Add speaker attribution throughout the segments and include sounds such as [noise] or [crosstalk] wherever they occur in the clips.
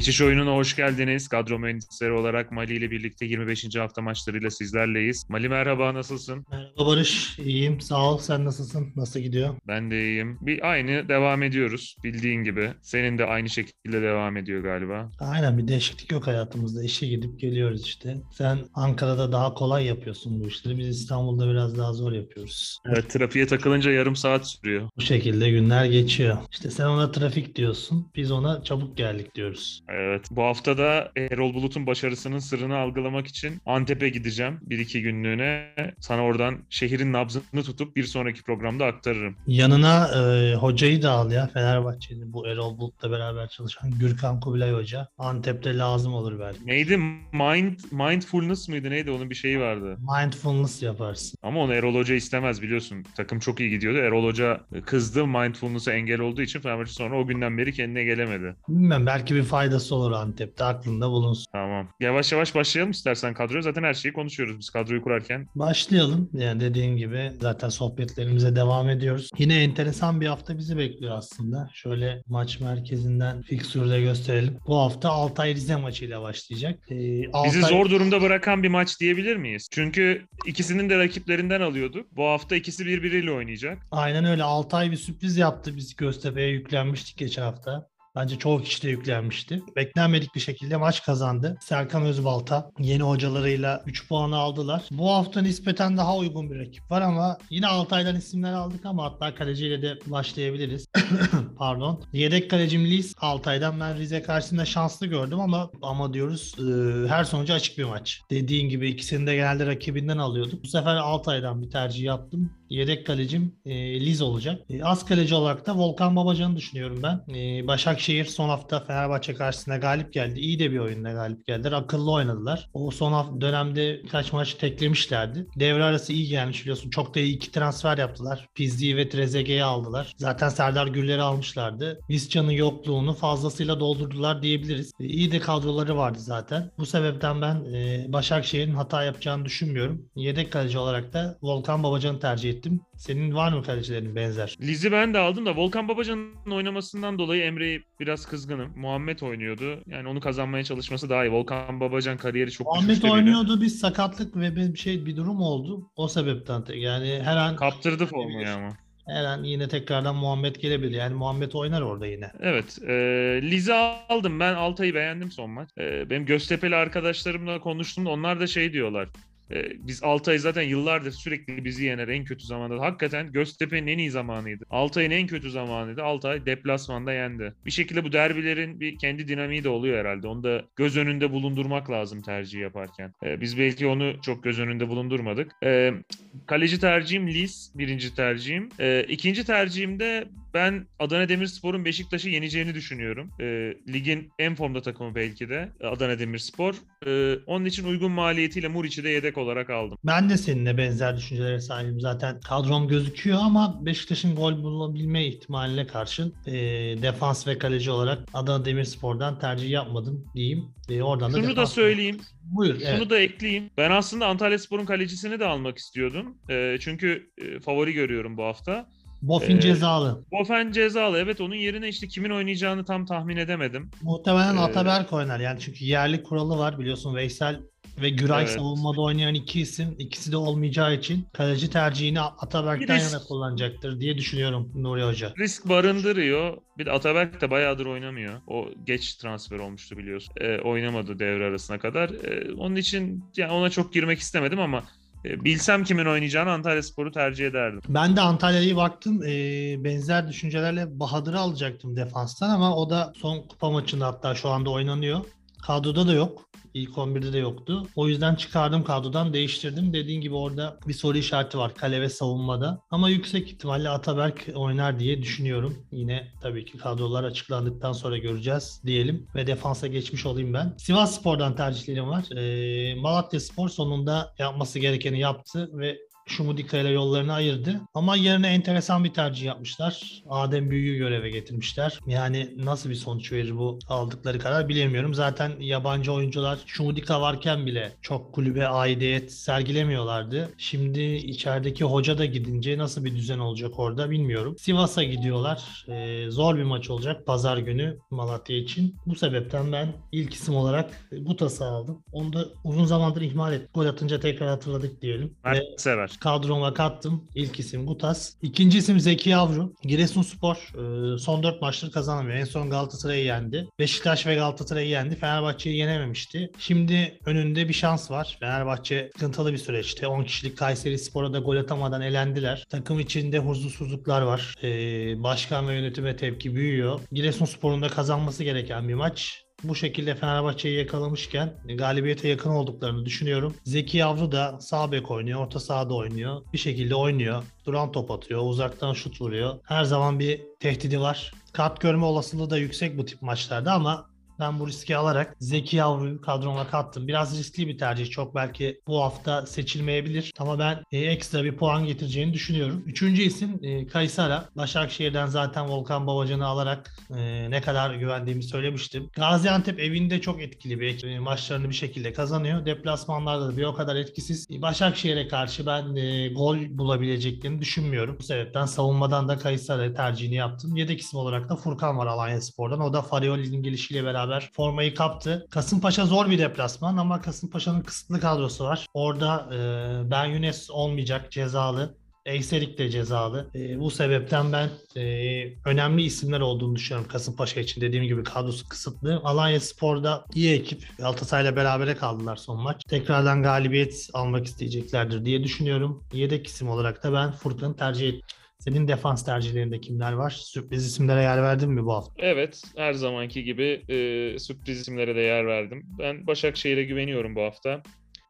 Speaker 1: Geçiş oyununa hoş geldiniz. Kadro mühendisleri olarak Mali ile birlikte 25. hafta maçlarıyla sizlerleyiz. Mali merhaba, nasılsın?
Speaker 2: Merhaba Barış, iyiyim. Sağ ol. Sen nasılsın? Nasıl gidiyor?
Speaker 1: Ben de iyiyim. Bir aynı devam ediyoruz bildiğin gibi. Senin de aynı şekilde devam ediyor galiba.
Speaker 2: Aynen bir değişiklik yok hayatımızda. İşe gidip geliyoruz işte. Sen Ankara'da daha kolay yapıyorsun bu işleri. Biz İstanbul'da biraz daha zor yapıyoruz.
Speaker 1: Evet, trafiğe takılınca yarım saat sürüyor.
Speaker 2: Bu şekilde günler geçiyor. İşte sen ona trafik diyorsun. Biz ona çabuk geldik diyoruz.
Speaker 1: Evet. Bu hafta da Erol Bulut'un başarısının sırrını algılamak için Antep'e gideceğim. Bir iki günlüğüne. Sana oradan şehrin nabzını tutup bir sonraki programda aktarırım.
Speaker 2: Yanına e, hocayı da al ya Fenerbahçe'nin bu Erol Bulut'la beraber çalışan Gürkan Kubilay Hoca. Antep'te lazım olur belki.
Speaker 1: Neydi? Mind, mindfulness mıydı? Neydi? Onun bir şeyi vardı.
Speaker 2: Mindfulness yaparsın.
Speaker 1: Ama onu Erol Hoca istemez biliyorsun. Takım çok iyi gidiyordu. Erol Hoca kızdı mindfulness'a engel olduğu için Fenerbahçe sonra o günden beri kendine gelemedi.
Speaker 2: Bilmem belki bir faydası olur Antep'te aklında bulunsun.
Speaker 1: Tamam. Yavaş yavaş başlayalım istersen kadroya. Zaten her şeyi konuşuyoruz biz kadroyu kurarken.
Speaker 2: Başlayalım. Yani dediğin gibi zaten sohbetlerimize devam ediyoruz. Yine enteresan bir hafta bizi bekliyor aslında. Şöyle maç merkezinden fiksürde gösterelim. Bu hafta Altay Rize maçıyla başlayacak. Ee, Altay...
Speaker 1: Bizi zor durumda bırakan bir maç diyebilir miyiz? Çünkü ikisinin de rakiplerinden alıyorduk. Bu hafta ikisi birbiriyle oynayacak.
Speaker 2: Aynen öyle. Altay bir sürpriz yaptı. Biz Göztepe'ye yüklenmiştik geçen hafta. Bence çoğu kişi de yüklenmişti. Beklenmedik bir şekilde maç kazandı. Serkan Özbalta yeni hocalarıyla 3 puanı aldılar. Bu hafta nispeten daha uygun bir rakip var ama yine Altay'dan isimler aldık ama hatta kaleciyle de başlayabiliriz. [coughs] Pardon. Yedek kalecim Lis Altay'dan ben Rize karşısında şanslı gördüm ama ama diyoruz e, her sonucu açık bir maç. Dediğin gibi ikisini de genelde rakibinden alıyorduk. Bu sefer Altay'dan bir tercih yaptım. Yedek kalecim e, Liz olacak. E, az kaleci olarak da Volkan Babacan'ı düşünüyorum ben. E, Başakşehir son hafta Fenerbahçe karşısında galip geldi. İyi de bir oyunda galip geldiler. Akıllı oynadılar. O son hafta dönemde birkaç maç teklemişlerdi. Devre arası iyi gelmiş biliyorsun. Çok da iyi iki transfer yaptılar. Pizzi'yi ve Trezeguet'i aldılar. Zaten Serdar Güller'i almışlardı. Visca'nın yokluğunu fazlasıyla doldurdular diyebiliriz. E, iyi de kadroları vardı zaten. Bu sebepten ben e, Başakşehir'in hata yapacağını düşünmüyorum. Yedek kaleci olarak da Volkan Babacan'ı tercih ettim ettim. Senin var mı kalecilerin benzer?
Speaker 1: Liz'i ben de aldım da Volkan Babacan'ın oynamasından dolayı Emre'yi biraz kızgınım. Muhammed oynuyordu. Yani onu kazanmaya çalışması daha iyi. Volkan Babacan kariyeri çok
Speaker 2: Muhammed oynuyordu. Bir sakatlık ve bir şey bir durum oldu. O sebepten yani her an
Speaker 1: kaptırdı formayı ama.
Speaker 2: Her an yine tekrardan Muhammed gelebilir. Yani Muhammed oynar orada yine.
Speaker 1: Evet. E, Liz'i aldım. Ben Altay'ı beğendim son maç. E, benim Göztepe'li arkadaşlarımla konuştum. Onlar da şey diyorlar. Ee, biz Altay zaten yıllardır sürekli bizi yener en kötü zamanda. Hakikaten Göztepe'nin en iyi zamanıydı. Altay'ın en kötü zamanıydı. Altay deplasmanda yendi. Bir şekilde bu derbilerin bir kendi dinamiği de oluyor herhalde. Onu da göz önünde bulundurmak lazım tercih yaparken. Ee, biz belki onu çok göz önünde bulundurmadık. Ee, kaleci tercihim Lis. Birinci tercihim. Ee, ikinci tercihim de ben Adana Demirspor'un Beşiktaş'ı yeneceğini düşünüyorum. E, ligin en formda takımı belki de Adana Demirspor. E, onun için uygun maliyetiyle Muriç'i de yedek olarak aldım.
Speaker 2: Ben de seninle benzer düşüncelere sahibim. Zaten kadrom gözüküyor ama Beşiktaş'ın gol bulabilme ihtimaline karşın e, defans ve kaleci olarak Adana Demirspor'dan tercih yapmadım diyeyim. E, oradan
Speaker 1: da Şunu da söyleyeyim.
Speaker 2: Buyur.
Speaker 1: Şunu evet. da ekleyeyim. Ben aslında Antalya Spor'un kalecisini de almak istiyordum. E, çünkü e, favori görüyorum bu hafta.
Speaker 2: Bofin ee, cezalı.
Speaker 1: Bofin cezalı. Evet onun yerine işte kimin oynayacağını tam tahmin edemedim.
Speaker 2: Muhtemelen ee, Ataberk oynar. Yani çünkü yerli kuralı var biliyorsun Veysel ve Güray evet. savunmada oynayan iki isim. ikisi de olmayacağı için kaleci tercihini Ataberk'ten risk, yana kullanacaktır diye düşünüyorum Nuri Hoca.
Speaker 1: Risk barındırıyor. Bir de Ataberk de bayağıdır oynamıyor. O geç transfer olmuştu biliyorsun. Ee, oynamadı devre arasına kadar. Ee, onun için yani ona çok girmek istemedim ama e, bilsem kimin oynayacağını Antalya Spor'u tercih ederdim.
Speaker 2: Ben de Antalya'yı baktım. E, benzer düşüncelerle Bahadır'ı alacaktım defanstan ama o da son kupa maçında hatta şu anda oynanıyor. Kadroda da yok. İlk 11'de de yoktu. O yüzden çıkardım kadrodan değiştirdim. Dediğin gibi orada bir soru işareti var kale ve savunmada. Ama yüksek ihtimalle Ataberk oynar diye düşünüyorum. Yine tabii ki kadrolar açıklandıktan sonra göreceğiz diyelim. Ve defansa geçmiş olayım ben. Sivas Spor'dan tercihlerim var. Ee, Malatya Spor sonunda yapması gerekeni yaptı ve Şumudika ile yollarını ayırdı. Ama yerine enteresan bir tercih yapmışlar. Adem Büyü'yü göreve getirmişler. Yani nasıl bir sonuç verir bu aldıkları karar bilemiyorum. Zaten yabancı oyuncular Şumudika varken bile çok kulübe aidiyet sergilemiyorlardı. Şimdi içerideki hoca da gidince nasıl bir düzen olacak orada bilmiyorum. Sivas'a gidiyorlar. Ee, zor bir maç olacak pazar günü Malatya için. Bu sebepten ben ilk isim olarak Gutas'ı aldım. Onu da uzun zamandır ihmal ettim. Gol atınca tekrar hatırladık diyelim. Ve
Speaker 1: Mert sever.
Speaker 2: Kadroma kattım. İlk isim Gutas. İkinci isim Zeki Yavru. Giresunspor e, son 4 maçtır kazanamıyor. En son Galatasaray'ı yendi. Beşiktaş ve Galatasaray'ı yendi. Fenerbahçe'yi yenememişti. Şimdi önünde bir şans var. Fenerbahçe sıkıntılı bir süreçte. 10 kişilik Kayseri Spor'a da gol atamadan elendiler. Takım içinde huzursuzluklar var. E, başkan ve yönetime tepki büyüyor. Giresunspor'un da kazanması gereken bir maç bu şekilde Fenerbahçe'yi yakalamışken galibiyete yakın olduklarını düşünüyorum. Zeki Yavru da sağ bek oynuyor, orta sahada oynuyor. Bir şekilde oynuyor. Duran top atıyor, uzaktan şut vuruyor. Her zaman bir tehdidi var. Kart görme olasılığı da yüksek bu tip maçlarda ama ben bu riski alarak Zeki Yavru'yu kadroma kattım. Biraz riskli bir tercih. Çok belki bu hafta seçilmeyebilir. Ama ben e, ekstra bir puan getireceğini düşünüyorum. Üçüncü isim e, Kaysara. Başakşehir'den zaten Volkan Babacan'ı alarak e, ne kadar güvendiğimi söylemiştim. Gaziantep evinde çok etkili bir. E, maçlarını bir şekilde kazanıyor. Deplasmanlarda da bir o kadar etkisiz. E, Başakşehir'e karşı ben e, gol bulabileceklerini düşünmüyorum. Bu sebepten savunmadan da Kaysara tercihini yaptım. Yedek isim olarak da Furkan var Alanya Spor'dan. O da Farioli'nin gelişiyle beraber formayı kaptı. Kasımpaşa zor bir deplasman ama Kasımpaşa'nın kısıtlı kadrosu var. Orada e, Ben Younes olmayacak cezalı. Eyserik de cezalı. E, bu sebepten ben e, önemli isimler olduğunu düşünüyorum Kasımpaşa için. Dediğim gibi kadrosu kısıtlı. Alanya Spor'da iyi ekip. Galatasaray'la berabere kaldılar son maç. Tekrardan galibiyet almak isteyeceklerdir diye düşünüyorum. Yedek isim olarak da ben Furkan'ı tercih ettim. Senin defans tercihlerinde kimler var? Sürpriz isimlere yer verdin mi bu hafta?
Speaker 1: Evet, her zamanki gibi e, sürpriz isimlere de yer verdim. Ben Başakşehir'e güveniyorum bu hafta.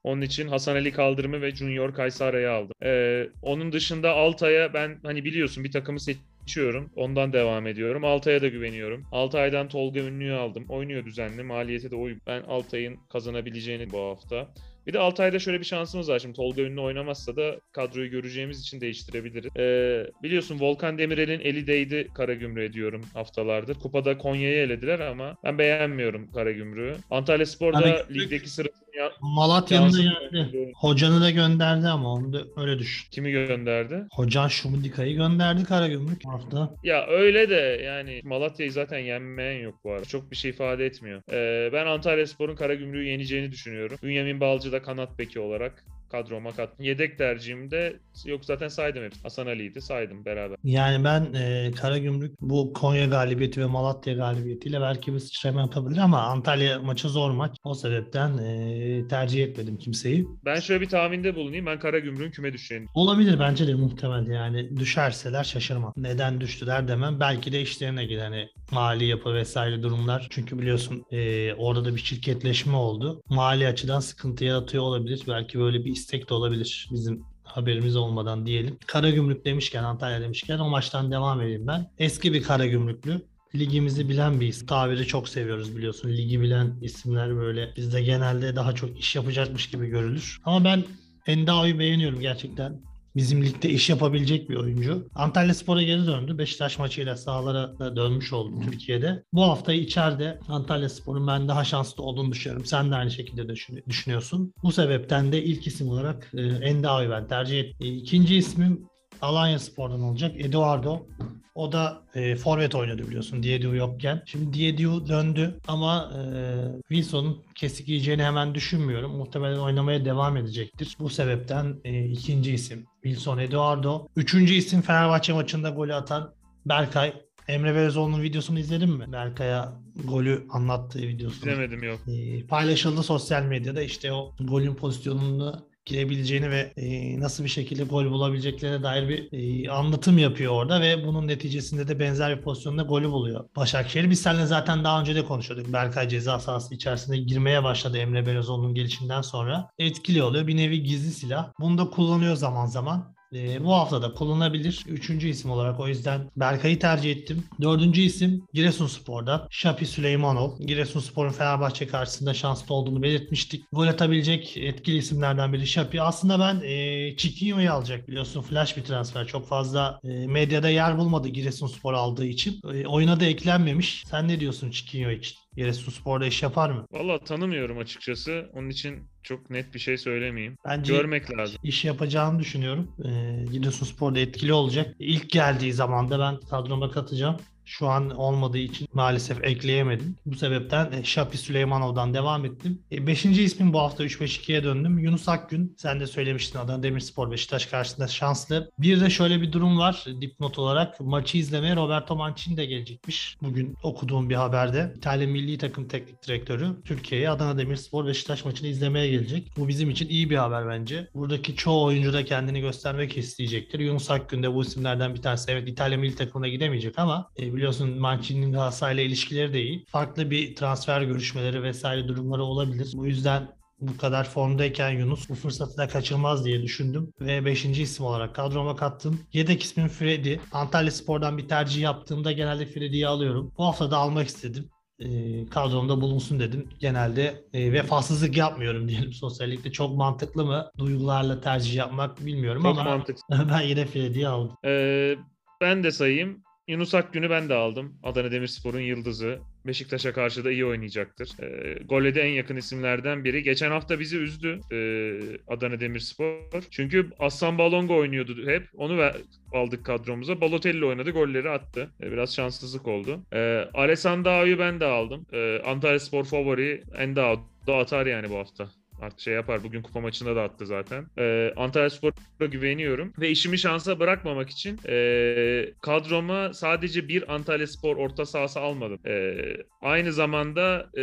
Speaker 1: Onun için Hasan Ali Kaldırım'ı ve Junior Kaysara'yı aldım. E, onun dışında Altay'a ben hani biliyorsun bir takımı seçiyorum. Ondan devam ediyorum. Altay'a da güveniyorum. Altay'dan Tolga Ünlü'yü aldım. Oynuyor düzenli. Maliyete de uygun. Ben Altay'ın kazanabileceğini bu hafta. Bir de Altay'da şöyle bir şansımız var. Şimdi Tolga Ünlü oynamazsa da kadroyu göreceğimiz için değiştirebiliriz. Ee, biliyorsun Volkan Demirel'in eli değdi Karagümrük'e diyorum haftalardır. Kupada Konya'yı elediler ama ben beğenmiyorum Karagümrük'ü. Antalya Spor'da
Speaker 2: Karagümrük-
Speaker 1: ligdeki sırasını ya-
Speaker 2: Malatya'nın da geldi. Hocanı da gönderdi ama onu da öyle düşün.
Speaker 1: Kimi gönderdi?
Speaker 2: Hocan Şumudika'yı gönderdi Karagümrük hafta.
Speaker 1: Ya öyle de yani Malatya'yı zaten yenmeyen yok bu arada. Çok bir şey ifade etmiyor. Ee, ben Antalya Spor'un Karagümrük'ü yeneceğini düşünüyorum. Bünyamin Balcı da kanat beki olarak kadroma kat. Yedek tercihimde yok zaten saydım hep. Hasan Ali'ydi saydım beraber.
Speaker 2: Yani ben e, Karagümrük bu Konya galibiyeti ve Malatya galibiyetiyle belki bir sıçrama yapabilir ama Antalya maçı zor maç. O sebepten e, tercih etmedim kimseyi.
Speaker 1: Ben şöyle bir tahminde bulunayım. Ben Karagümrük'ün küme düşeceğini
Speaker 2: Olabilir bence de muhtemel yani düşerseler şaşırmam. Neden düştüler demem. Belki de işlerine gider hani mali yapı vesaire durumlar. Çünkü biliyorsun e, orada da bir şirketleşme oldu. Mali açıdan sıkıntı yaratıyor olabilir. Belki böyle bir istek de olabilir bizim haberimiz olmadan diyelim. Karagümrük demişken, Antalya demişken o maçtan devam edeyim ben. Eski bir Karagümrüklü. Ligimizi bilen bir isim. Tabiri çok seviyoruz biliyorsun. Ligi bilen isimler böyle bizde genelde daha çok iş yapacakmış gibi görülür. Ama ben Endao'yu beğeniyorum gerçekten. Bizim ligde iş yapabilecek bir oyuncu. Antalya Spor'a geri döndü. Beşiktaş maçıyla sahalara da dönmüş oldu Türkiye'de. Bu hafta içeride Antalya Spor'un ben daha şanslı olduğunu düşünüyorum. Sen de aynı şekilde düşün- düşünüyorsun. Bu sebepten de ilk isim olarak e, Endao'yu ben tercih ettim. E, İkinci ismim Alanya Spor'dan olacak. Eduardo. O da e, forvet oynadı biliyorsun Diediu yokken. Şimdi Diediu döndü ama e, Wilson'un kesik yiyeceğini hemen düşünmüyorum. Muhtemelen oynamaya devam edecektir. Bu sebepten e, ikinci isim Wilson Eduardo. Üçüncü isim Fenerbahçe maçında golü atan Berkay. Emre Belözoğlu'nun videosunu izledin mi? Berkay'a golü anlattığı videosunu.
Speaker 1: İzlemedim yok.
Speaker 2: E, paylaşıldı sosyal medyada işte o golün pozisyonunu girebileceğini ve e, nasıl bir şekilde gol bulabileceklerine dair bir e, anlatım yapıyor orada ve bunun neticesinde de benzer bir pozisyonda golü buluyor. Başakşehir biz seninle zaten daha önce de konuşuyorduk. Berkay ceza sahası içerisinde girmeye başladı Emre Belözoğlu'nun gelişinden sonra. Etkili oluyor. Bir nevi gizli silah. Bunu da kullanıyor zaman zaman. E, bu hafta da kullanılabilir. Üçüncü isim olarak o yüzden Berkay'ı tercih ettim. Dördüncü isim Giresunspor'da Şapi Süleymanov. Giresunspor'un Fenerbahçe karşısında şanslı olduğunu belirtmiştik. Gol atabilecek etkili isimlerden biri Şapi. Aslında ben e, Chiquinho'yu alacak biliyorsun. Flash bir transfer. Çok fazla e, medyada yer bulmadı Giresunspor aldığı için. E, oyuna da eklenmemiş. Sen ne diyorsun Chiquinho için? Giresunspor'da iş yapar mı?
Speaker 1: Valla tanımıyorum açıkçası. Onun için çok net bir şey söylemeyeyim.
Speaker 2: Bence
Speaker 1: Görmek lazım.
Speaker 2: iş yapacağını düşünüyorum. Ee, Giresunspor'da etkili olacak. İlk geldiği zaman da ben kadroma katacağım. Şu an olmadığı için maalesef ekleyemedim. Bu sebepten e, Şapi Süleymanov'dan devam ettim. E, beşinci ismim bu hafta 3-5-2'ye döndüm. Yunus Akgün. Sen de söylemiştin Adana Demirspor Beşiktaş karşısında şanslı. Bir de şöyle bir durum var dipnot olarak. Maçı izlemeye Roberto Mancini de gelecekmiş. Bugün okuduğum bir haberde. İtalya milli takım teknik direktörü Türkiye'ye Adana Demirspor Beşiktaş maçını izlemeye gelecek. Bu bizim için iyi bir haber bence. Buradaki çoğu oyuncu da kendini göstermek isteyecektir. Yunus Akgün de bu isimlerden bir tanesi. Evet İtalya milli takımına gidemeyecek ama e, biliyorsun Mancini'nin Galatasaray'la ilişkileri de iyi. Farklı bir transfer görüşmeleri vesaire durumları olabilir. Bu yüzden bu kadar formdayken Yunus bu fırsatı da kaçırmaz diye düşündüm ve 5. isim olarak kadroma kattım. Yedek ismim Freddy. Antalya Spor'dan bir tercih yaptığımda genelde Freddy'yi alıyorum. Bu hafta da almak istedim. E, kadromda bulunsun dedim. Genelde e, vefasızlık yapmıyorum diyelim sosyallikte. Çok mantıklı mı? Duygularla tercih yapmak bilmiyorum
Speaker 1: Çok
Speaker 2: ama
Speaker 1: mantıklı. [laughs]
Speaker 2: ben yine Freddy'yi aldım.
Speaker 1: Ee, ben de sayayım. Yunus Akgün'ü ben de aldım. Adana Demirspor'un yıldızı. Beşiktaş'a karşı da iyi oynayacaktır. Gole de en yakın isimlerden biri. Geçen hafta bizi üzdü e, Adana Demirspor. Çünkü Aslan Balongo oynuyordu hep. Onu ver, aldık kadromuza. Balotelli oynadı, golleri attı. Ee, biraz şanssızlık oldu. Ee, Alessandro'yu ben de aldım. Ee, Antalya Spor favori Endao da atar yani bu hafta artık şey yapar. Bugün kupa maçında da attı zaten. Ee, Antalya Spor'a güveniyorum. Ve işimi şansa bırakmamak için e, kadroma sadece bir Antalya Spor orta sahası almadım. E, aynı zamanda e,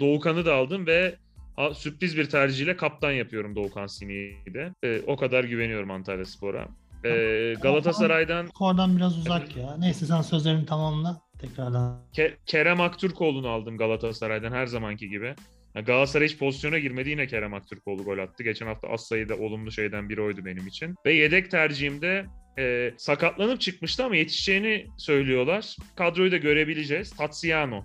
Speaker 1: Doğukan'ı da aldım ve a, sürpriz bir tercihle kaptan yapıyorum Doğukan Sini'yi de. E, o kadar güveniyorum Antalya Spor'a. E, Galatasaray'dan
Speaker 2: Skordan biraz uzak ya. Neyse sen sözlerini tamamla. Tekrardan.
Speaker 1: Ke- Kerem Aktürkoğlu'nu aldım Galatasaray'dan her zamanki gibi. Galatasaray hiç pozisyona girmedi yine Kerem Aktürkoğlu gol attı. Geçen hafta az sayıda olumlu şeyden biri oydu benim için. Ve yedek tercihimde e, sakatlanıp çıkmıştı ama yetişeceğini söylüyorlar. Kadroyu da görebileceğiz. Tatsiano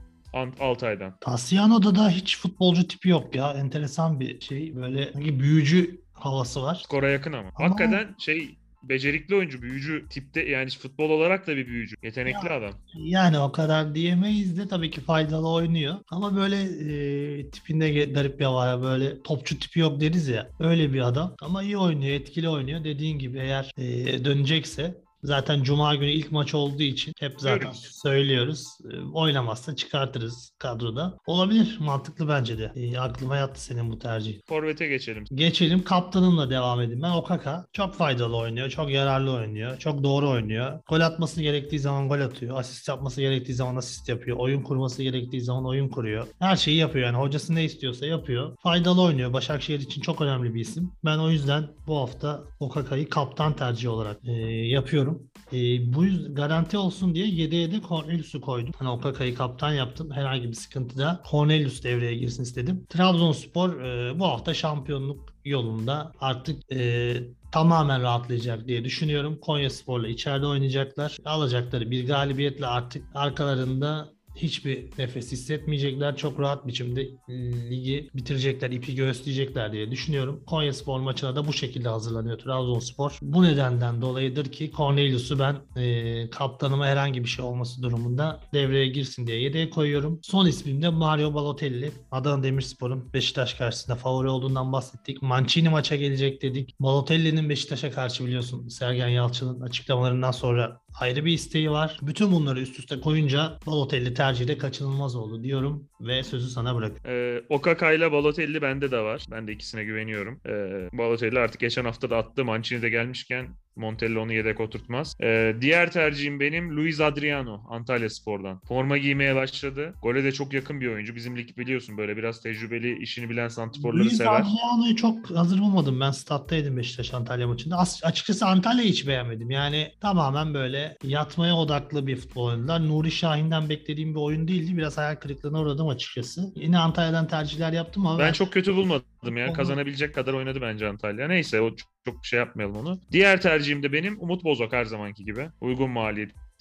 Speaker 1: Altay'dan.
Speaker 2: Tassiano'da da hiç futbolcu tipi yok ya. Enteresan bir şey. Böyle büyücü havası var.
Speaker 1: Skora yakın ama.
Speaker 2: Ama-
Speaker 1: Hakikaten şey becerikli oyuncu, büyücü tipte yani futbol olarak da bir büyücü. Yetenekli adam.
Speaker 2: Yani o kadar diyemeyiz de tabii ki faydalı oynuyor. Ama böyle e, tipinde garip bir var. Böyle topçu tipi yok deriz ya. Öyle bir adam. Ama iyi oynuyor, etkili oynuyor. Dediğin gibi eğer e, dönecekse Zaten Cuma günü ilk maç olduğu için hep zaten
Speaker 1: Görürüz.
Speaker 2: söylüyoruz. E, Oynamazsa çıkartırız kadroda. Olabilir. Mantıklı bence de. E, aklıma yattı senin bu tercih.
Speaker 1: Forvet'e geçelim.
Speaker 2: Geçelim kaptanımla devam edeyim. Ben Okaka çok faydalı oynuyor, çok yararlı oynuyor, çok doğru oynuyor. Gol atması gerektiği zaman gol atıyor, asist yapması gerektiği zaman asist yapıyor, oyun kurması gerektiği zaman oyun kuruyor. Her şeyi yapıyor yani hocası ne istiyorsa yapıyor. Faydalı oynuyor. Başakşehir için çok önemli bir isim. Ben o yüzden bu hafta Okaka'yı kaptan tercihi olarak e, yapıyorum. E, bu garanti olsun diye 7'ye de Cornelius'u koydum. Hani Okaka'yı kaptan yaptım. Herhangi bir sıkıntıda Cornelius devreye girsin istedim. Trabzonspor e, bu hafta şampiyonluk yolunda artık e, tamamen rahatlayacak diye düşünüyorum. Konya Spor'la içeride oynayacaklar. Alacakları bir galibiyetle artık arkalarında hiçbir nefes hissetmeyecekler. Çok rahat biçimde e, ligi bitirecekler, ipi göğüsleyecekler diye düşünüyorum. Konya Spor maçına da bu şekilde hazırlanıyor Trabzonspor. Bu nedenden dolayıdır ki Cornelius'u ben e, kaptanıma herhangi bir şey olması durumunda devreye girsin diye yedeğe koyuyorum. Son ismim de Mario Balotelli. Adana Demirspor'un Beşiktaş karşısında favori olduğundan bahsettik. Mancini maça gelecek dedik. Balotelli'nin Beşiktaş'a karşı biliyorsun Sergen Yalçın'ın açıklamalarından sonra ayrı bir isteği var. Bütün bunları üst üste koyunca Balotelli tercihi de kaçınılmaz oldu diyorum ve sözü sana bırakıyorum.
Speaker 1: Ee, Okaka ile Balotelli bende de var. Ben de ikisine güveniyorum. Ee, Balotelli artık geçen hafta da attı. Mancini de gelmişken Montella onu yedek oturtmaz. Ee, diğer tercihim benim Luis Adriano Antalya Spor'dan. Forma giymeye başladı. Gole de çok yakın bir oyuncu. Bizim lig biliyorsun böyle biraz tecrübeli, işini bilen santiforları
Speaker 2: Luis
Speaker 1: sever.
Speaker 2: Adriano'yu çok hazır bulmadım. Ben stat'taydım Beşiktaş Antalya maçında. As- açıkçası Antalya'yı hiç beğenmedim. Yani tamamen böyle yatmaya odaklı bir futbol oynadılar. Nuri Şahin'den beklediğim bir oyun değildi. Biraz hayal kırıklığına uğradım açıkçası. Yine Antalya'dan tercihler yaptım ama
Speaker 1: Ben çok kötü bulmadım ya. Kazanabilecek kadar oynadı bence Antalya. Neyse o çok şey yapmayalım onu. Diğer tercihim de benim Umut Bozok her zamanki gibi. Uygun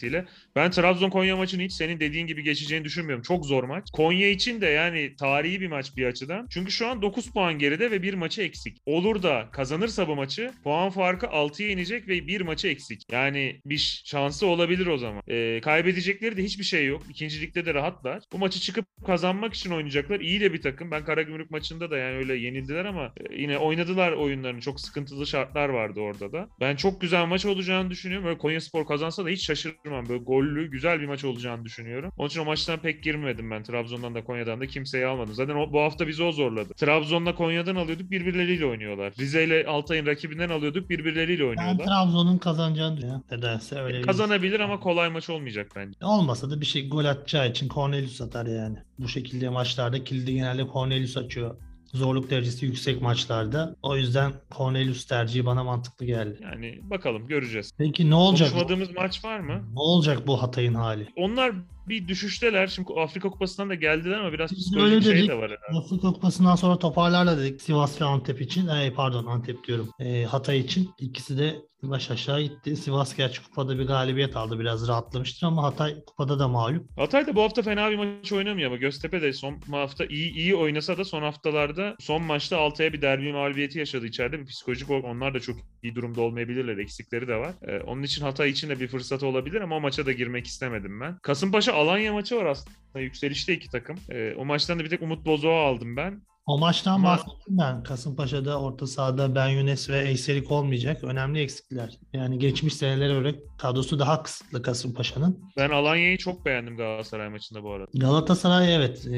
Speaker 1: maliyetiyle. Ben Trabzon Konya maçını hiç senin dediğin gibi geçeceğini düşünmüyorum. Çok zor maç. Konya için de yani tarihi bir maç bir açıdan. Çünkü şu an 9 puan geride ve bir maçı eksik. Olur da kazanırsa bu maçı puan farkı 6'ya inecek ve bir maçı eksik. Yani bir şansı olabilir o zaman. Ee, kaybedecekleri de hiçbir şey yok. İkincilikte de rahatlar. Bu maçı çıkıp kazanmak için oynayacaklar. İyi de bir takım. Ben Karagümrük maçında da yani öyle yenildiler ama e, yine oynadılar oyunlarını. Çok sıkıntılı şartlar vardı orada da. Ben çok güzel maç olacağını düşünüyorum. Böyle Konya Spor kazansa da hiç şaşırmam. Böyle gollü güzel bir maç olacağını düşünüyorum. Onun için o maçtan pek girmedim ben. Trabzon'dan da Konya'dan da kimseyi almadım. Zaten o, bu hafta bizi o zorladı. Trabzon'la Konya'dan alıyorduk birbirleriyle oynuyorlar. Rize ile Altay'ın rakibinden alıyorduk birbirleriyle
Speaker 2: Ben
Speaker 1: oynuyorlar.
Speaker 2: Trabzon'un kazanacağını düşünüyorum. Nedense öyle
Speaker 1: Kazanabilir ama kolay maç olmayacak bence.
Speaker 2: Olmasa da bir şey gol atacağı için Cornelius atar yani. Bu şekilde maçlarda kilidi genelde Cornelius açıyor. Zorluk derecesi yüksek maçlarda. O yüzden Cornelius tercihi bana mantıklı geldi.
Speaker 1: Yani bakalım göreceğiz.
Speaker 2: Peki ne olacak?
Speaker 1: Konuşmadığımız maç var mı?
Speaker 2: Ne olacak bu Hatay'ın hali?
Speaker 1: Onlar bir düşüşteler. Şimdi Afrika Kupası'ndan da geldiler ama biraz psikolojik
Speaker 2: öyle
Speaker 1: şey de var herhalde.
Speaker 2: Afrika Kupası'ndan sonra toparlarlar dedik. Sivas ve Antep için. Ay, pardon Antep diyorum. Ee, Hatay için. İkisi de baş aşağı gitti. Sivas gerçi kupada bir galibiyet aldı. Biraz rahatlamıştır ama Hatay kupada da mağlup.
Speaker 1: Hatay da bu hafta fena bir maç oynamıyor ama Göztepe de son hafta iyi iyi oynasa da son haftalarda son maçta Altay'a bir derbi mağlubiyeti yaşadı içeride. Bir psikolojik olarak onlar da çok iyi durumda olmayabilirler. Eksikleri de var. Ee, onun için Hatay için de bir fırsat olabilir ama o maça da girmek istemedim ben. Kasımpaşa Alanya maçı var aslında. Yükselişte iki takım. Ee, o maçtan da bir tek Umut Bozok'u aldım ben.
Speaker 2: O maçtan
Speaker 1: Ama-
Speaker 2: bahsettim ben. Kasımpaşa'da orta sahada Ben Yunus ve Eyserik olmayacak. Önemli eksikler. Yani geçmiş senelere göre kadrosu daha kısıtlı Kasımpaşa'nın.
Speaker 1: Ben Alanya'yı çok beğendim Galatasaray maçında bu arada.
Speaker 2: Galatasaray evet e,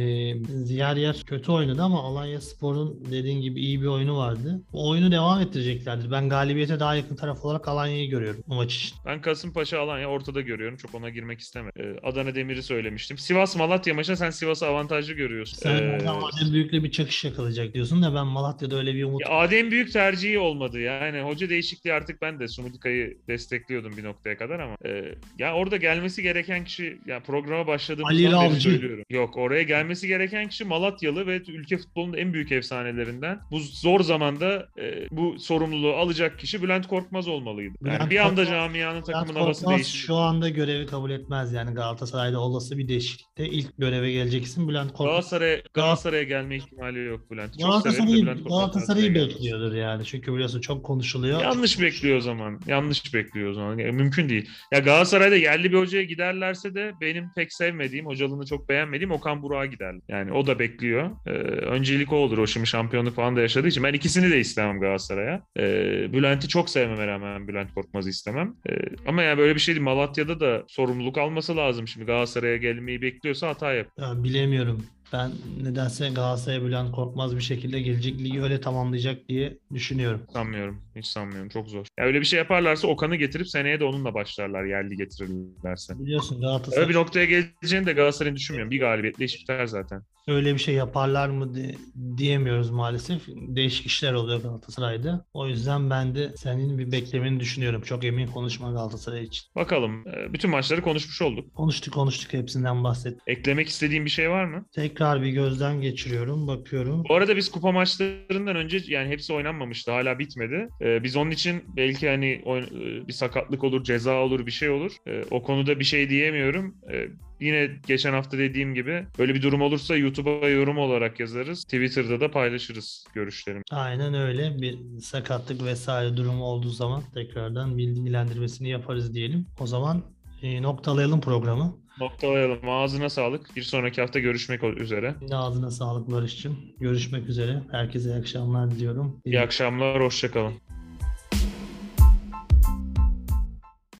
Speaker 2: yer yer kötü oynadı ama Alanya Spor'un dediğin gibi iyi bir oyunu vardı. Bu oyunu devam ettireceklerdir. Ben galibiyete daha yakın taraf olarak Alanya'yı görüyorum bu maç için.
Speaker 1: Ben Kasımpaşa Alanya ortada görüyorum. Çok ona girmek istemedim. Ee, Adana Demir'i söylemiştim. Sivas Malatya maçında sen Sivas'ı avantajlı görüyorsun.
Speaker 2: Sen
Speaker 1: Ee,
Speaker 2: Büyük'le bir çakış yakalayacak diyorsun da ben Malatya'da öyle bir umut
Speaker 1: Ya Adem Büyük tercihi olmadı. Yani hoca değişikliği artık ben de Sumudika'yı destekliyordum bir noktaya kadar ama e, ya orada gelmesi gereken kişi ya programa başladığımızdan
Speaker 2: Ali
Speaker 1: beri söylüyorum. Yok oraya gelmesi gereken kişi Malatyalı ve ülke futbolunun en büyük efsanelerinden. Bu zor zamanda e, bu sorumluluğu alacak kişi Bülent Korkmaz olmalıydı. Yani
Speaker 2: Bülent
Speaker 1: bir anda
Speaker 2: Korkmaz-
Speaker 1: camianın
Speaker 2: Bülent
Speaker 1: takımın havası
Speaker 2: Korkmaz
Speaker 1: değişti.
Speaker 2: şu anda görevi kabul etmez yani Galatasaray'da olası bir değişiklikte ilk göreve gelecek isim Bülent Korkmaz.
Speaker 1: Galatasaray Galatasaray'a gelme ihtimali yok
Speaker 2: Galatasaray'ı
Speaker 1: Bülent
Speaker 2: Galatasaray'ı
Speaker 1: Galatasaray'a gelmez.
Speaker 2: bekliyordur yani. Çünkü biliyorsun çok konuşuluyor.
Speaker 1: Yanlış bekliyor o zaman. Yanlış bekliyor o zaman. Ya, mümkün değil. Ya Galatasaray'da yerli bir hocaya giderlerse de benim pek sevmediğim, hocalığını çok beğenmediğim Okan Burak'a gider. Yani o da bekliyor. Ee, öncelik o olur. O şimdi şampiyonluk falan da yaşadığı için. Ben ikisini de istemem Galatasaray'a. Ee, Bülent'i çok sevmeme rağmen Bülent Korkmaz'ı istemem. Ee, ama ya böyle bir şey değil. Malatya'da da sorumluluk alması lazım. Şimdi Galatasaray'a gelmeyi bekliyorsa hata yap.
Speaker 2: Ya bilemiyorum. Ben nedense Galatasaray'a Bülent Korkmaz bir şekilde gelecek ligi öyle tamamlayacak diye düşünüyorum.
Speaker 1: Sanmıyorum. Hiç sanmıyorum. Çok zor. Ya öyle bir şey yaparlarsa Okan'ı getirip seneye de onunla başlarlar yerli getirirlerse.
Speaker 2: Biliyorsun Galatasaray
Speaker 1: Öyle bir noktaya geleceğini de Galatasaray'ın düşünmüyorum. Bir galibiyetle iş biter zaten.
Speaker 2: öyle bir şey yaparlar mı di- diyemiyoruz maalesef. Değişik işler oluyor Galatasaray'da. O yüzden ben de senin bir beklemeni düşünüyorum. Çok emin konuşma Galatasaray için.
Speaker 1: Bakalım. Ee, Bütün maçları konuşmuş olduk.
Speaker 2: Konuştuk konuştuk hepsinden bahsettik.
Speaker 1: Eklemek istediğin bir şey var mı?
Speaker 2: Tekrar bir gözden geçiriyorum. Bakıyorum.
Speaker 1: Bu arada biz kupa maçlarından önce yani hepsi oynanmamıştı. Hala bitmedi. Ee, biz onun için belki hani oyn- e, bir sakatlık olur, ceza olur, bir şey olur. Ee, o konuda bir şey diyemiyorum. Ee, yine geçen hafta dediğim gibi böyle bir durum olursa YouTube'a yorum olarak yazarız. Twitter'da da paylaşırız görüşlerimi.
Speaker 2: Aynen öyle. Bir sakatlık vesaire durumu olduğu zaman tekrardan bilgilendirmesini yaparız diyelim. O zaman e, noktalayalım programı.
Speaker 1: Noktalayalım. Ağzına sağlık. Bir sonraki hafta görüşmek üzere.
Speaker 2: Ağzına sağlık Barış'cığım. Görüşmek üzere. Herkese iyi akşamlar diliyorum.
Speaker 1: İyi akşamlar. Hoşçakalın.